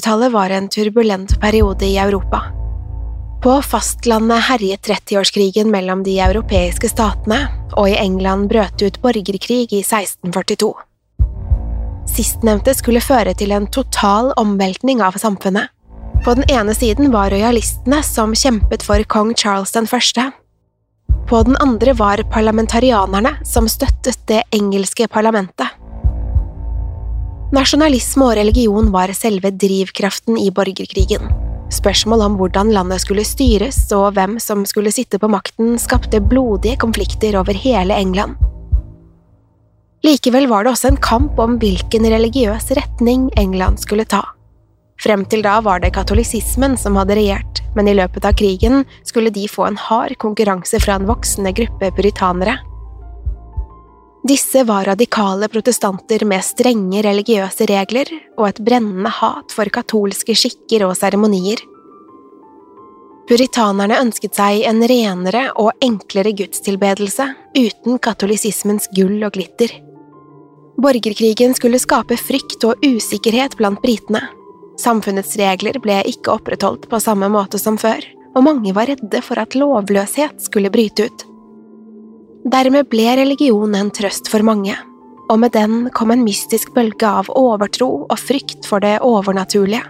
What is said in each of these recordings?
Tallet var en turbulent periode i Europa. På fastlandet herjet 30-årskrigen mellom de europeiske statene, og i England brøt det ut borgerkrig i 1642. Sistnevnte skulle føre til en total omveltning av samfunnet. På den ene siden var rojalistene som kjempet for kong Charles den første. På den andre var parlamentarianerne som støttet det engelske parlamentet. Nasjonalisme og religion var selve drivkraften i borgerkrigen. Spørsmål om hvordan landet skulle styres og hvem som skulle sitte på makten, skapte blodige konflikter over hele England. Likevel var det også en kamp om hvilken religiøs retning England skulle ta. Frem til da var det katolisismen som hadde regjert, men i løpet av krigen skulle de få en hard konkurranse fra en voksende gruppe puritanere. Disse var radikale protestanter med strenge religiøse regler og et brennende hat for katolske skikker og seremonier. Puritanerne ønsket seg en renere og enklere gudstilbedelse uten katolisismens gull og glitter. Borgerkrigen skulle skape frykt og usikkerhet blant britene. Samfunnets regler ble ikke opprettholdt på samme måte som før, og mange var redde for at lovløshet skulle bryte ut. Dermed ble religion en trøst for mange, og med den kom en mystisk bølge av overtro og frykt for det overnaturlige.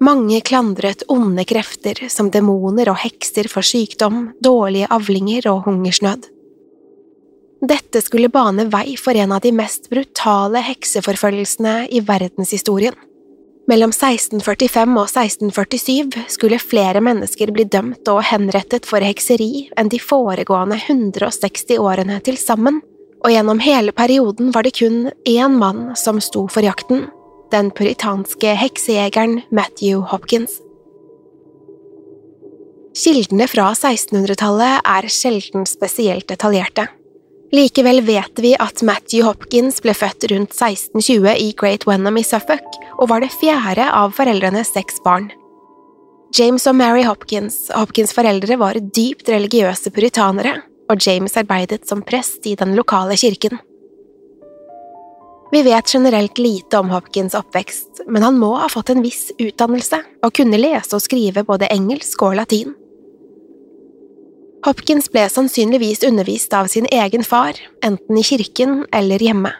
Mange klandret onde krefter som demoner og hekser for sykdom, dårlige avlinger og hungersnød. Dette skulle bane vei for en av de mest brutale hekseforfølgelsene i verdenshistorien. Mellom 1645 og 1647 skulle flere mennesker bli dømt og henrettet for hekseri enn de foregående 160 årene til sammen, og gjennom hele perioden var det kun én mann som sto for jakten, den puritanske heksejegeren Matthew Hopkins. Kildene fra 1600-tallet er sjelden spesielt detaljerte. Likevel vet vi at Matthew Hopkins ble født rundt 1620 i Great Wenham i Suffolk og var det fjerde av foreldrenes seks barn. James og Mary Hopkins, Hopkins' foreldre, var dypt religiøse puritanere, og James arbeidet som prest i den lokale kirken. Vi vet generelt lite om Hopkins' oppvekst, men han må ha fått en viss utdannelse og kunne lese og skrive både engelsk og latin. Hopkins ble sannsynligvis undervist av sin egen far, enten i kirken eller hjemme.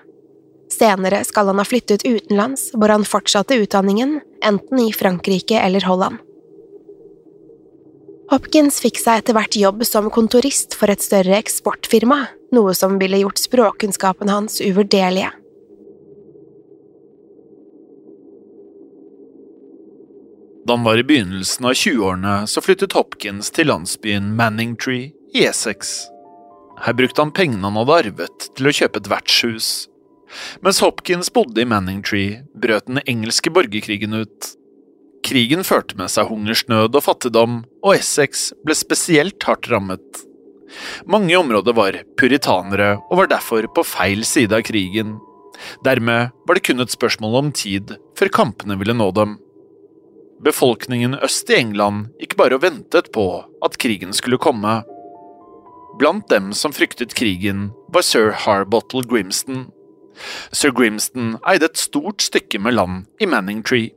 Senere skal han ha flyttet utenlands, hvor han fortsatte utdanningen, enten i Frankrike eller Holland. Hopkins fikk seg etter hvert jobb som kontorist for et større eksportfirma, noe som ville gjort språkkunnskapen hans uvurderlige. Da han var i begynnelsen av 20-årene, så flyttet Hopkins til landsbyen Manningtree i Essex. Her brukte han pengene han hadde arvet, til å kjøpe et vertshus. Mens Hopkins bodde i Manningtree, brøt den engelske borgerkrigen ut. Krigen førte med seg hungersnød og fattigdom, og Essex ble spesielt hardt rammet. Mange i området var puritanere og var derfor på feil side av krigen. Dermed var det kun et spørsmål om tid før kampene ville nå dem. Befolkningen øst i England gikk bare og ventet på at krigen skulle komme. Blant dem som fryktet krigen, var sir Harbottle Grimston. Sir Grimston eide et stort stykke med land i Manningtree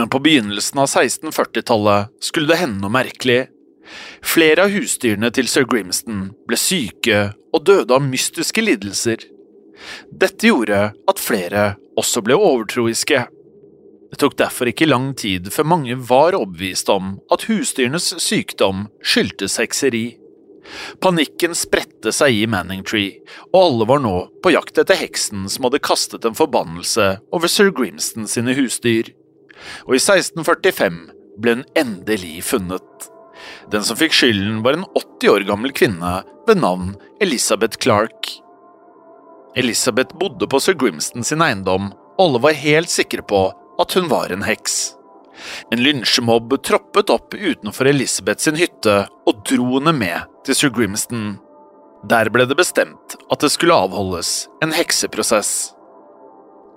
men på begynnelsen av 1640-tallet skulle det hende noe merkelig. Flere av husdyrene til sir Grimston ble syke og døde av mystiske lidelser. Dette gjorde at flere også ble overtroiske. Det tok derfor ikke lang tid før mange var overbevist om at husdyrenes sykdom skyldtes hekseri. Panikken spredte seg i Manningtree, og alle var nå på jakt etter heksen som hadde kastet en forbannelse over sir Grimston sine husdyr og i 1645 ble hun endelig funnet. Den som fikk skylden, var en 80 år gammel kvinne ved navn Elizabeth Clark. Elizabeth bodde på sir Grimston sin eiendom, og alle var helt sikre på at hun var en heks. En lynsjemobb troppet opp utenfor Elizabeth sin hytte og dro henne med til sir Grimston. Der ble det bestemt at det skulle avholdes en hekseprosess.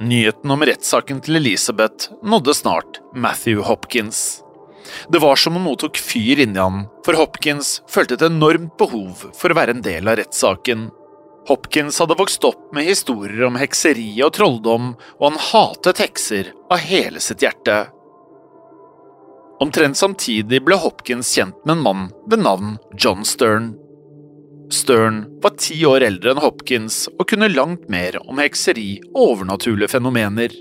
Nyheten om rettssaken til Elisabeth nådde snart Matthew Hopkins. Det var som om noe tok fyr inni han, for Hopkins følte et enormt behov for å være en del av rettssaken. Hopkins hadde vokst opp med historier om hekseri og trolldom, og han hatet hekser av hele sitt hjerte. Omtrent samtidig ble Hopkins kjent med en mann ved navn John Stern. Stern var ti år eldre enn Hopkins og kunne langt mer om hekseri og overnaturlige fenomener.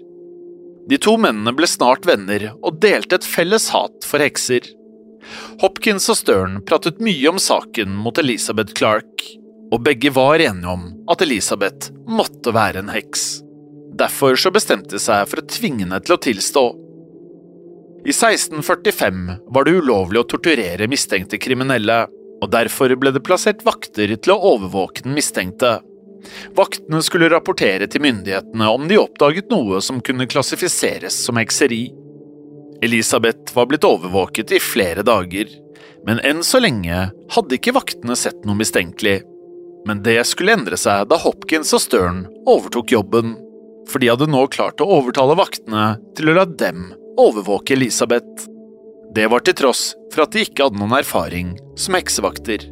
De to mennene ble snart venner og delte et felles hat for hekser. Hopkins og Stern pratet mye om saken mot Elisabeth Clark, og begge var enige om at Elisabeth måtte være en heks. Derfor så bestemte de seg for å tvinge henne til å tilstå. I 1645 var det ulovlig å torturere mistenkte kriminelle, og derfor ble det plassert vakter til å overvåke den mistenkte. Vaktene skulle rapportere til myndighetene om de oppdaget noe som kunne klassifiseres som hekseri. Elisabeth var blitt overvåket i flere dager, men enn så lenge hadde ikke vaktene sett noe mistenkelig. Men det skulle endre seg da Hopkins og Stern overtok jobben, for de hadde nå klart å overtale vaktene til å la dem overvåke Elisabeth. Det var til tross for at de ikke hadde noen erfaring som heksevakter.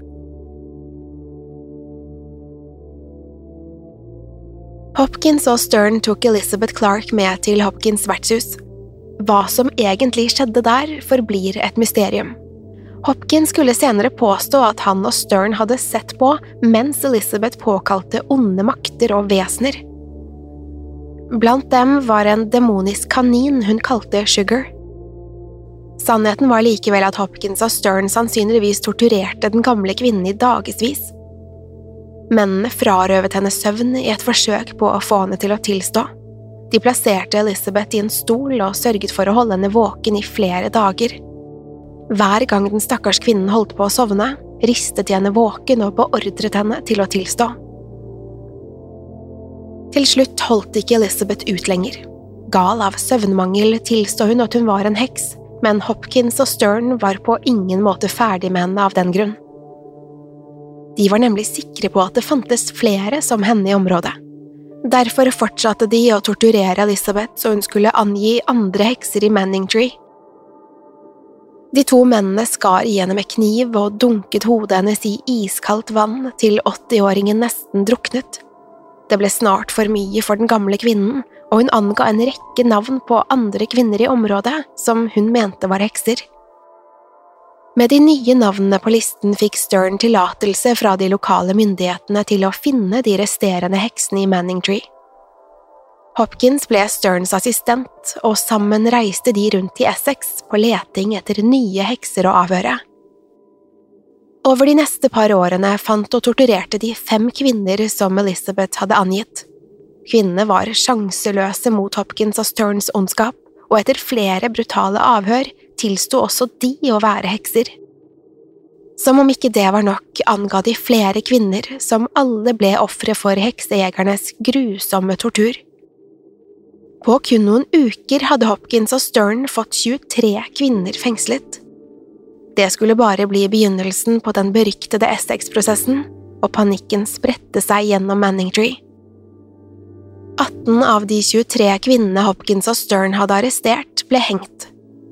Hopkins og Stern tok Elizabeth Clark med til Hopkins vertshus. Hva som egentlig skjedde der, forblir et mysterium. Hopkins skulle senere påstå at han og Stern hadde sett på mens Elizabeth påkalte onde makter og vesener. Blant dem var en demonisk kanin hun kalte Sugar. Sannheten var likevel at Hopkins og Stern sannsynligvis torturerte den gamle kvinnen i dagevis. Mennene frarøvet henne søvn i et forsøk på å få henne til å tilstå. De plasserte Elizabeth i en stol og sørget for å holde henne våken i flere dager. Hver gang den stakkars kvinnen holdt på å sovne, ristet de henne våken og beordret henne til å tilstå. Til slutt holdt ikke Elizabeth ut lenger. Gal av søvnmangel tilstod hun at hun var en heks, men Hopkins og Stern var på ingen måte ferdig med henne av den grunn. De var nemlig sikre på at det fantes flere som henne i området. Derfor fortsatte de å torturere Elizabeth så hun skulle angi andre hekser i Manningtree. De to mennene skar i henne med kniv og dunket hodet hennes i iskaldt vann til 80-åringen nesten druknet. Det ble snart for mye for den gamle kvinnen, og hun anga en rekke navn på andre kvinner i området som hun mente var hekser. Med de nye navnene på listen fikk Stern tillatelse fra de lokale myndighetene til å finne de resterende heksene i Manningtree. Hopkins ble Sterns assistent, og sammen reiste de rundt i Essex på leting etter nye hekser å avhøre. Over de neste par årene fant og torturerte de fem kvinner som Elizabeth hadde angitt. Kvinnene var sjanseløse mot Hopkins og Sterns ondskap, og etter flere brutale avhør tilsto også de å være hekser. Som om ikke det var nok, anga de flere kvinner som alle ble ofre for heksejegernes grusomme tortur. På kun noen uker hadde Hopkins og Stern fått 23 kvinner fengslet. Det skulle bare bli begynnelsen på den beryktede Essex-prosessen, og panikken spredte seg gjennom Manningtree. 18 av de 23 kvinnene Hopkins og Stern hadde arrestert, ble hengt,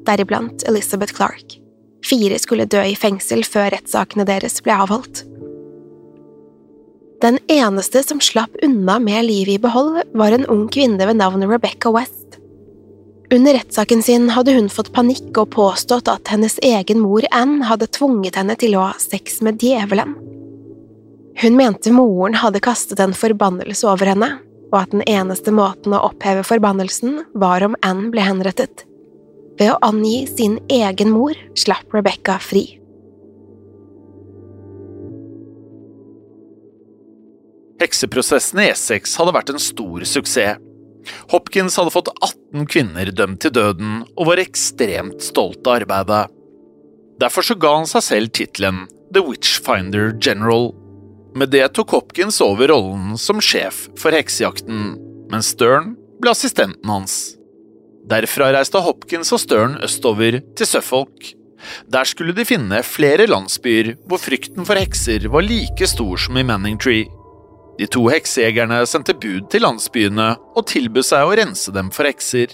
deriblant Elizabeth Clark. Fire skulle dø i fengsel før rettssakene deres ble avholdt. Den eneste som slapp unna med livet i behold, var en ung kvinne ved navn Rebecca West. Under rettssaken sin hadde hun fått panikk og påstått at hennes egen mor Anne hadde tvunget henne til å ha sex med djevelen. Hun mente moren hadde kastet en forbannelse over henne, og at den eneste måten å oppheve forbannelsen var om Anne ble henrettet. Ved å angi sin egen mor slapp Rebecca fri. Hekseprosessen i Essex hadde vært en stor suksess. Hopkins hadde fått 18 kvinner dømt til døden og var ekstremt stolt av arbeidet. Derfor så ga han seg selv tittelen The Witchfinder General. Med det tok Hopkins over rollen som sjef for heksejakten, mens Stern ble assistenten hans. Derfra reiste Hopkins og Stern østover til Suffolk. Der skulle de finne flere landsbyer hvor frykten for hekser var like stor som i Manningtree. De to heksejegerne sendte bud til landsbyene og tilbød seg å rense dem for hekser.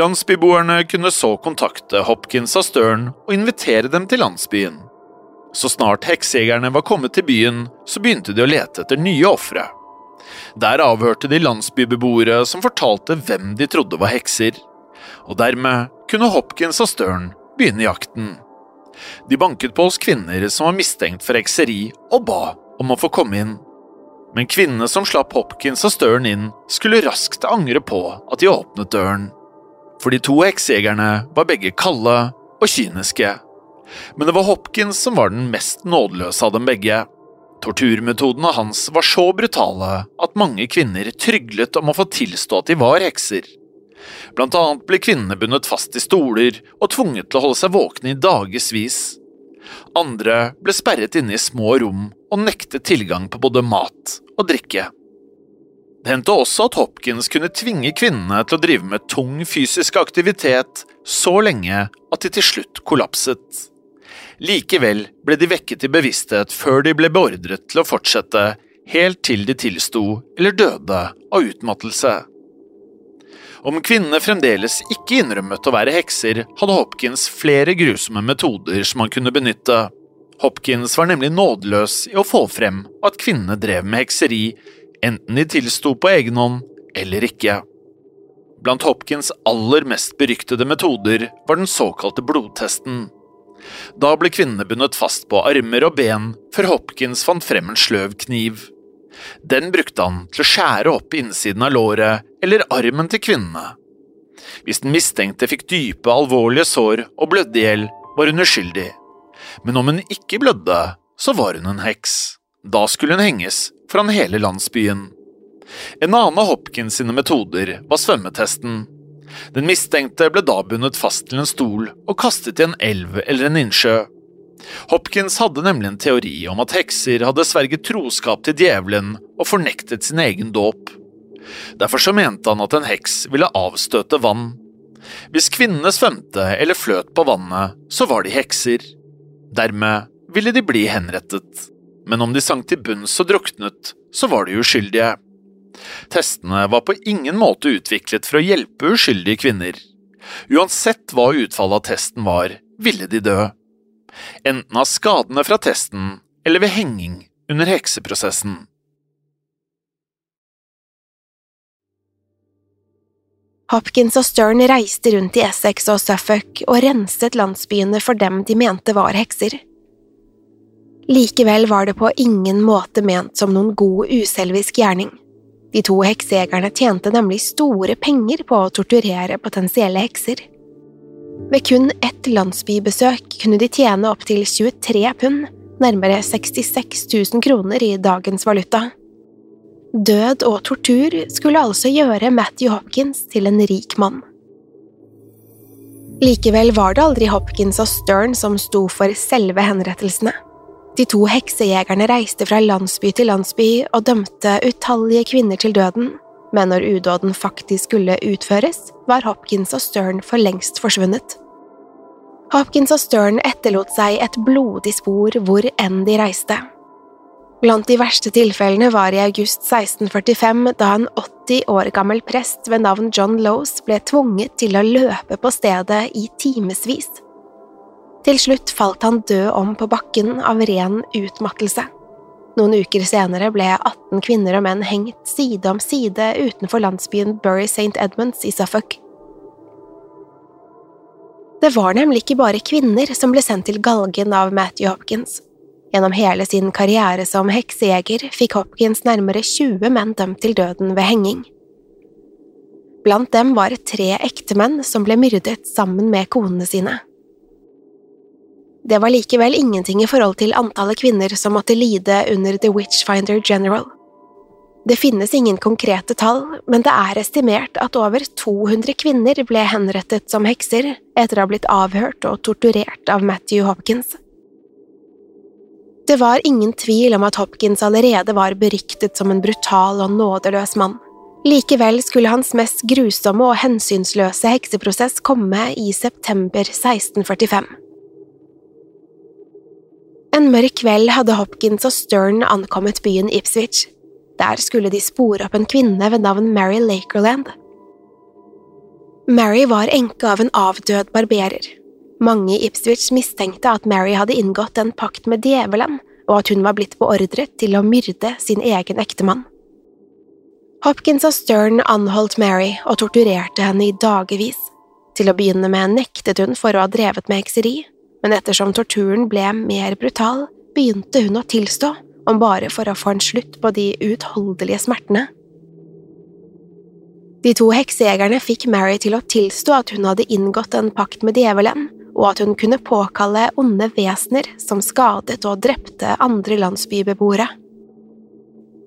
Landsbyboerne kunne så kontakte Hopkins og Stern og invitere dem til landsbyen. Så snart heksejegerne var kommet til byen, så begynte de å lete etter nye ofre. Der avhørte de landsbybeboere som fortalte hvem de trodde var hekser, og dermed kunne Hopkins og Stern begynne jakten. De banket på hos kvinner som var mistenkt for hekseri, og ba om å få komme inn men kvinnene som slapp Hopkins og Stern inn, skulle raskt angre på at de åpnet døren. For de to heksejegerne var begge kalde og kyniske. Men det var Hopkins som var den mest nådeløse av dem begge. Torturmetodene hans var så brutale at mange kvinner tryglet om å få tilstå at de var hekser. Blant annet ble kvinnene bundet fast i stoler og tvunget til å holde seg våkne i dagevis. Andre ble sperret inne i små rom og nektet tilgang på både mat og drikke. Det hendte også at Hopkins kunne tvinge kvinnene til å drive med tung fysisk aktivitet så lenge at de til slutt kollapset. Likevel ble de vekket i bevissthet før de ble beordret til å fortsette, helt til de tilsto eller døde av utmattelse. Om kvinnene fremdeles ikke innrømmet å være hekser, hadde Hopkins flere grusomme metoder som han kunne benytte. Hopkins var nemlig nådeløs i å få frem at kvinnene drev med hekseri, enten de tilsto på egen hånd eller ikke. Blant Hopkins' aller mest beryktede metoder var den såkalte blodtesten. Da ble kvinnene bundet fast på armer og ben før Hopkins fant frem en sløv kniv. Den brukte han til å skjære opp innsiden av låret eller armen til kvinnene. Hvis den mistenkte fikk dype, alvorlige sår og blødde i hjel, var hun uskyldig. Men om hun ikke blødde, så var hun en heks. Da skulle hun henges foran hele landsbyen. En annen av Hopkins sine metoder var svømmetesten. Den mistenkte ble da bundet fast til en stol og kastet i en elv eller en innsjø. Hopkins hadde nemlig en teori om at hekser hadde sverget troskap til djevelen og fornektet sin egen dåp. Derfor så mente han at en heks ville avstøte vann. Hvis kvinnene svømte eller fløt på vannet, så var de hekser. Dermed ville de bli henrettet. Men om de sank til bunns og druknet, så var de uskyldige. Testene var på ingen måte utviklet for å hjelpe uskyldige kvinner. Uansett hva utfallet av testen var, ville de dø enten av skadene fra testen eller ved henging under hekseprosessen. Hopkins og Stern reiste rundt i Essex og Suffolk og renset landsbyene for dem de mente var hekser. Likevel var det på ingen måte ment som noen god uselvisk gjerning. De to heksejegerne tjente nemlig store penger på å torturere potensielle hekser. Ved kun ett landsbybesøk kunne de tjene opptil 23 pund, nærmere 66 000 kroner i dagens valuta. Død og tortur skulle altså gjøre Matthew Hopkins til en rik mann. Likevel var det aldri Hopkins og Stern som sto for selve henrettelsene. De to heksejegerne reiste fra landsby til landsby og dømte utallige kvinner til døden, men når udåden faktisk skulle utføres, var Hopkins og Stern for lengst forsvunnet. Hopkins og Stern etterlot seg et blodig spor hvor enn de reiste. Blant de verste tilfellene var i august 1645, da en 80 år gammel prest ved navn John Lowes ble tvunget til å løpe på stedet i timevis. Til slutt falt han død om på bakken av ren utmattelse. Noen uker senere ble 18 kvinner og menn hengt side om side utenfor landsbyen Bury St. Edmunds i Suffolk. Det var nemlig ikke bare kvinner som ble sendt til galgen av Matthew Hopkins. Gjennom hele sin karriere som heksejeger fikk Hopkins nærmere 20 menn dømt til døden ved henging. Blant dem var tre ektemenn som ble myrdet sammen med konene sine. Det var likevel ingenting i forhold til antallet kvinner som måtte lide under The Witchfinder General. Det finnes ingen konkrete tall, men det er estimert at over 200 kvinner ble henrettet som hekser etter å ha blitt avhørt og torturert av Matthew Hopkins. Det var ingen tvil om at Hopkins allerede var beryktet som en brutal og nådeløs mann. Likevel skulle hans mest grusomme og hensynsløse hekseprosess komme i september 1645. En mørk kveld hadde Hopkins og Stern ankommet byen Ipswich. Der skulle de spore opp en kvinne ved navn Mary Lakerland. Mary var enke av en avdød barberer. Mange i Ipswich mistenkte at Mary hadde inngått en pakt med djevelen, og at hun var blitt beordret til å myrde sin egen ektemann. Hopkins og Stern anholdt Mary og torturerte henne i dagevis. Til å begynne med nektet hun for å ha drevet med hekseri, men ettersom torturen ble mer brutal, begynte hun å tilstå, om bare for å få en slutt på de uutholdelige smertene. De to heksejegerne fikk Mary til å tilstå at hun hadde inngått en pakt med djevelen, og at hun kunne påkalle onde vesener som skadet og drepte andre landsbybeboere.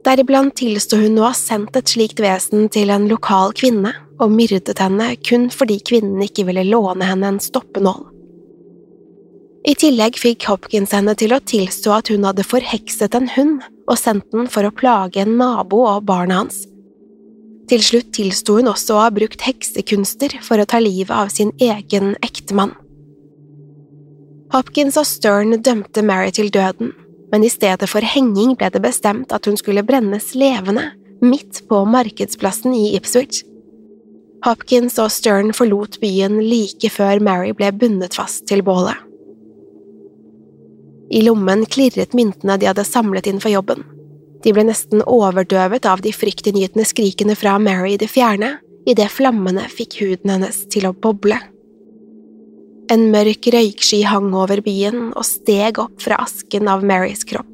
Deriblant tilsto hun å ha sendt et slikt vesen til en lokal kvinne og myrdet henne kun fordi kvinnen ikke ville låne henne en stoppenål. I tillegg fikk Hopkins henne til å tilstå at hun hadde forhekset en hund og sendt den for å plage en nabo og barna hans. Til slutt tilsto hun også å ha brukt heksekunster for å ta livet av sin egen ektemann. Hopkins og Stern dømte Mary til døden, men i stedet for henging ble det bestemt at hun skulle brennes levende, midt på markedsplassen i Ipswich. Hopkins og Stern forlot byen like før Mary ble bundet fast til bålet. I lommen klirret myntene de hadde samlet inn for jobben. De ble nesten overdøvet av de fryktinngytende skrikene fra Mary i det fjerne, idet flammene fikk huden hennes til å boble. En mørk røyksky hang over byen og steg opp fra asken av Marys kropp.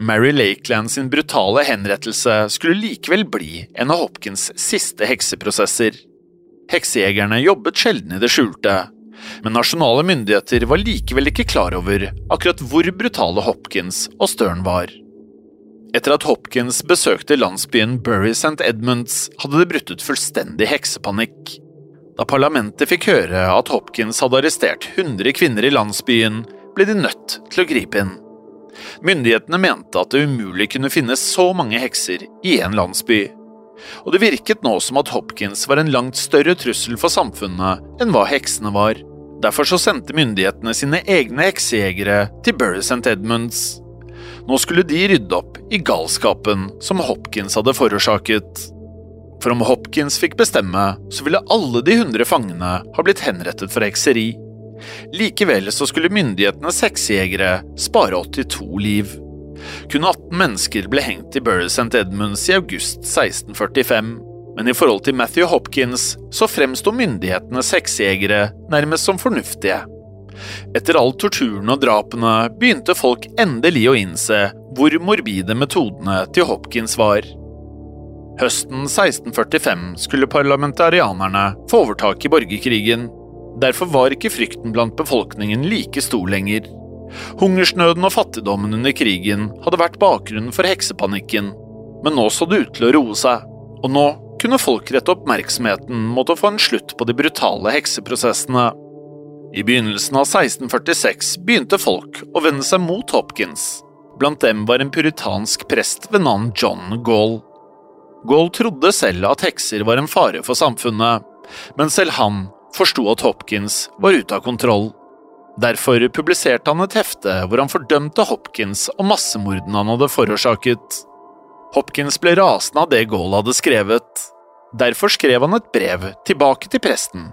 Mary Lakeland sin brutale henrettelse skulle likevel bli en av Hopkins siste hekseprosesser. Heksejegerne jobbet sjelden i det skjulte, men nasjonale myndigheter var likevel ikke klar over akkurat hvor brutale Hopkins og Stern var. Etter at Hopkins besøkte landsbyen Bury St. Edmunds, hadde det brutt ut fullstendig heksepanikk. Da parlamentet fikk høre at Hopkins hadde arrestert 100 kvinner i landsbyen, ble de nødt til å gripe inn. Myndighetene mente at det umulig kunne finnes så mange hekser i en landsby. Og det virket nå som at Hopkins var en langt større trussel for samfunnet enn hva heksene var. Derfor så sendte myndighetene sine egne heksejegere til Bury St. Edmunds. Nå skulle de rydde opp i galskapen som Hopkins hadde forårsaket. For om Hopkins fikk bestemme, så ville alle de hundre fangene ha blitt henrettet for hekseri. Likevel så skulle myndighetenes heksejegere spare 82 liv. Kun 18 mennesker ble hengt i Bury St. Edmunds i august 1645, men i forhold til Matthew Hopkins så fremsto myndighetenes heksejegere nærmest som fornuftige. Etter all torturen og drapene begynte folk endelig å innse hvor morbide metodene til Hopkins var. Høsten 1645 skulle parlamentarianerne få overtak i borgerkrigen. Derfor var ikke frykten blant befolkningen like stor lenger. Hungersnøden og fattigdommen under krigen hadde vært bakgrunnen for heksepanikken, men nå så det ut til å roe seg, og nå kunne folk rette oppmerksomheten mot å få en slutt på de brutale hekseprosessene. I begynnelsen av 1646 begynte folk å vende seg mot Hopkins. Blant dem var en puritansk prest ved navn John Gaul. Gaul trodde selv at hekser var en fare for samfunnet, men selv han forsto at Hopkins var ute av kontroll. Derfor publiserte han et hefte hvor han fordømte Hopkins og massemordene han hadde forårsaket. Hopkins ble rasende av det Gaul hadde skrevet. Derfor skrev han et brev tilbake til presten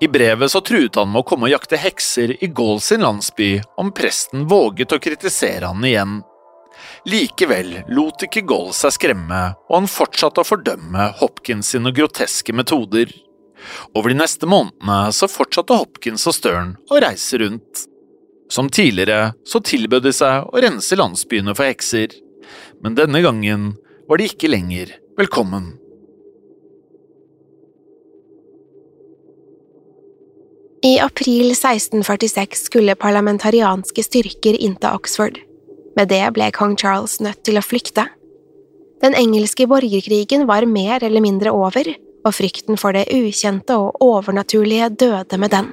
i brevet så truet han med å komme og jakte hekser i Gaul sin landsby om presten våget å kritisere han igjen. Likevel lot ikke Gaul seg skremme, og han fortsatte å fordømme Hopkins sine groteske metoder. Over de neste månedene så fortsatte Hopkins og Stern å reise rundt. Som tidligere så tilbød de seg å rense landsbyene for hekser, men denne gangen var de ikke lenger velkommen. I april 1646 skulle parlamentarianske styrker innta Oxford. Med det ble kong Charles nødt til å flykte. Den engelske borgerkrigen var mer eller mindre over, og frykten for det ukjente og overnaturlige døde med den.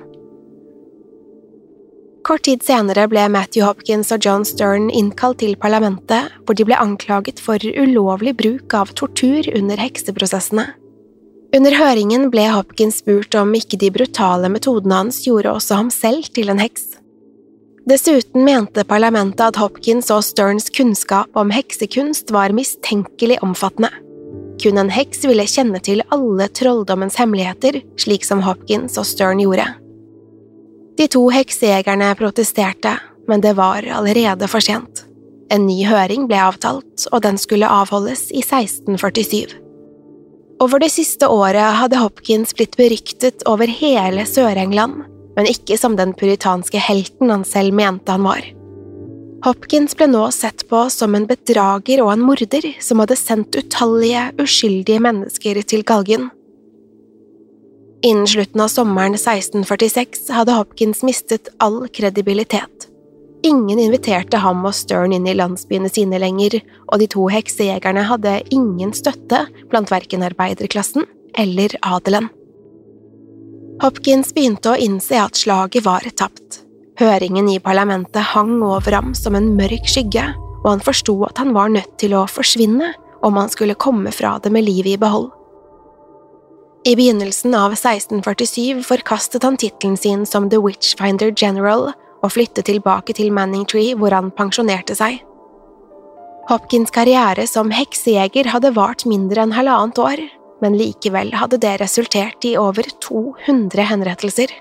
Kort tid senere ble Matthew Hopkins og John Stern innkalt til parlamentet, hvor de ble anklaget for ulovlig bruk av tortur under hekseprosessene. Under høringen ble Hopkins spurt om ikke de brutale metodene hans gjorde også ham selv til en heks. Dessuten mente parlamentet at Hopkins og Sterns kunnskap om heksekunst var mistenkelig omfattende. Kun en heks ville kjenne til alle trolldommens hemmeligheter, slik som Hopkins og Stern gjorde. De to heksejegerne protesterte, men det var allerede for sent. En ny høring ble avtalt, og den skulle avholdes i 1647. Over det siste året hadde Hopkins blitt beryktet over hele Sør-England, men ikke som den puritanske helten han selv mente han var. Hopkins ble nå sett på som en bedrager og en morder som hadde sendt utallige, uskyldige mennesker til galgen. Innen slutten av sommeren 1646 hadde Hopkins mistet all kredibilitet. Ingen inviterte ham og Stern inn i landsbyene sine lenger, og de to heksejegerne hadde ingen støtte blant verken arbeiderklassen eller adelen. Hopkins begynte å innse at slaget var tapt. Høringen i parlamentet hang over ham som en mørk skygge, og han forsto at han var nødt til å forsvinne om han skulle komme fra det med livet i behold. I begynnelsen av 1647 forkastet han tittelen sin som The Witchfinder General og flytte tilbake til Manningtree hvor han pensjonerte seg. Hopkins' karriere som heksejeger hadde vart mindre enn halvannet år, men likevel hadde det resultert i over 200 henrettelser.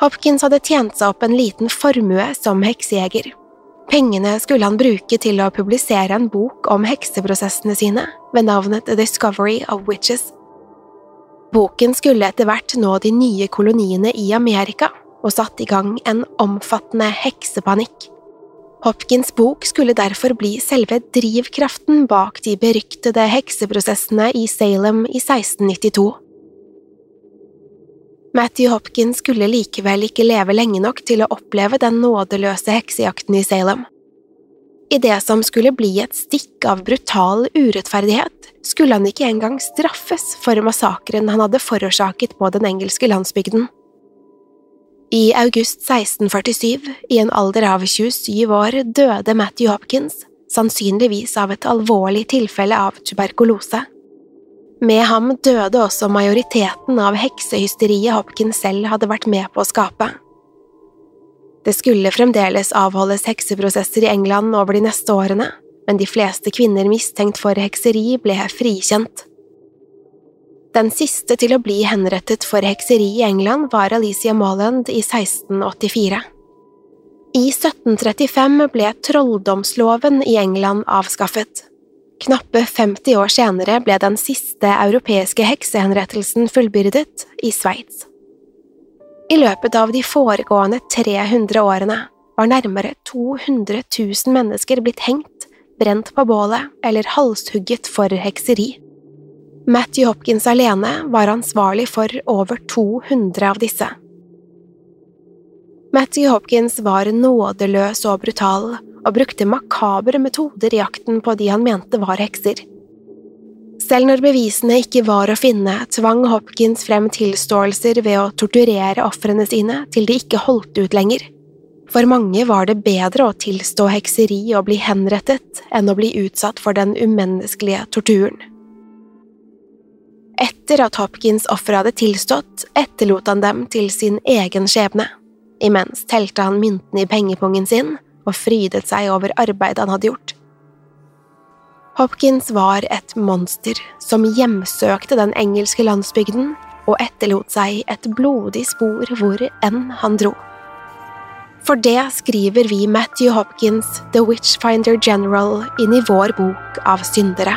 Hopkins hadde tjent seg opp en liten formue som heksejeger. Pengene skulle han bruke til å publisere en bok om hekseprosessene sine ved navnet The Discovery of Witches. Boken skulle etter hvert nå de nye koloniene i Amerika, og satte i gang en omfattende heksepanikk. Hopkins bok skulle derfor bli selve drivkraften bak de beryktede hekseprosessene i Salem i 1692. Matthew Hopkins skulle likevel ikke leve lenge nok til å oppleve den nådeløse heksejakten i Salem. I det som skulle bli et stikk av brutal urettferdighet, skulle han ikke engang straffes for massakren han hadde forårsaket på den engelske landsbygden. I august 1647, i en alder av 27 år, døde Matthew Hopkins, sannsynligvis av et alvorlig tilfelle av tuberkulose. Med ham døde også majoriteten av heksehysteriet Hopkins selv hadde vært med på å skape. Det skulle fremdeles avholdes hekseprosesser i England over de neste årene, men de fleste kvinner mistenkt for hekseri ble frikjent. Den siste til å bli henrettet for hekseri i England var Alicia Molland i 1684. I 1735 ble trolldomsloven i England avskaffet. Knappe 50 år senere ble den siste europeiske heksehenrettelsen fullbyrdet i Sveits. I løpet av de foregående 300 årene var nærmere 200 000 mennesker blitt hengt, brent på bålet eller halshugget for hekseri. Matthew Hopkins alene var ansvarlig for over 200 av disse. Matthew Hopkins var nådeløs og brutal, og brukte makabre metoder i jakten på de han mente var hekser. Selv når bevisene ikke var å finne, tvang Hopkins frem tilståelser ved å torturere ofrene sine til de ikke holdt ut lenger. For mange var det bedre å tilstå hekseri og bli henrettet enn å bli utsatt for den umenneskelige torturen. Etter at Hopkins' offer hadde tilstått, etterlot han dem til sin egen skjebne. Imens telte han myntene i pengepungen sin og frydet seg over arbeidet han hadde gjort. Hopkins var et monster som hjemsøkte den engelske landsbygden og etterlot seg et blodig spor hvor enn han dro. For det skriver vi Matthew Hopkins, The Witchfinder General, inn i vår bok av syndere.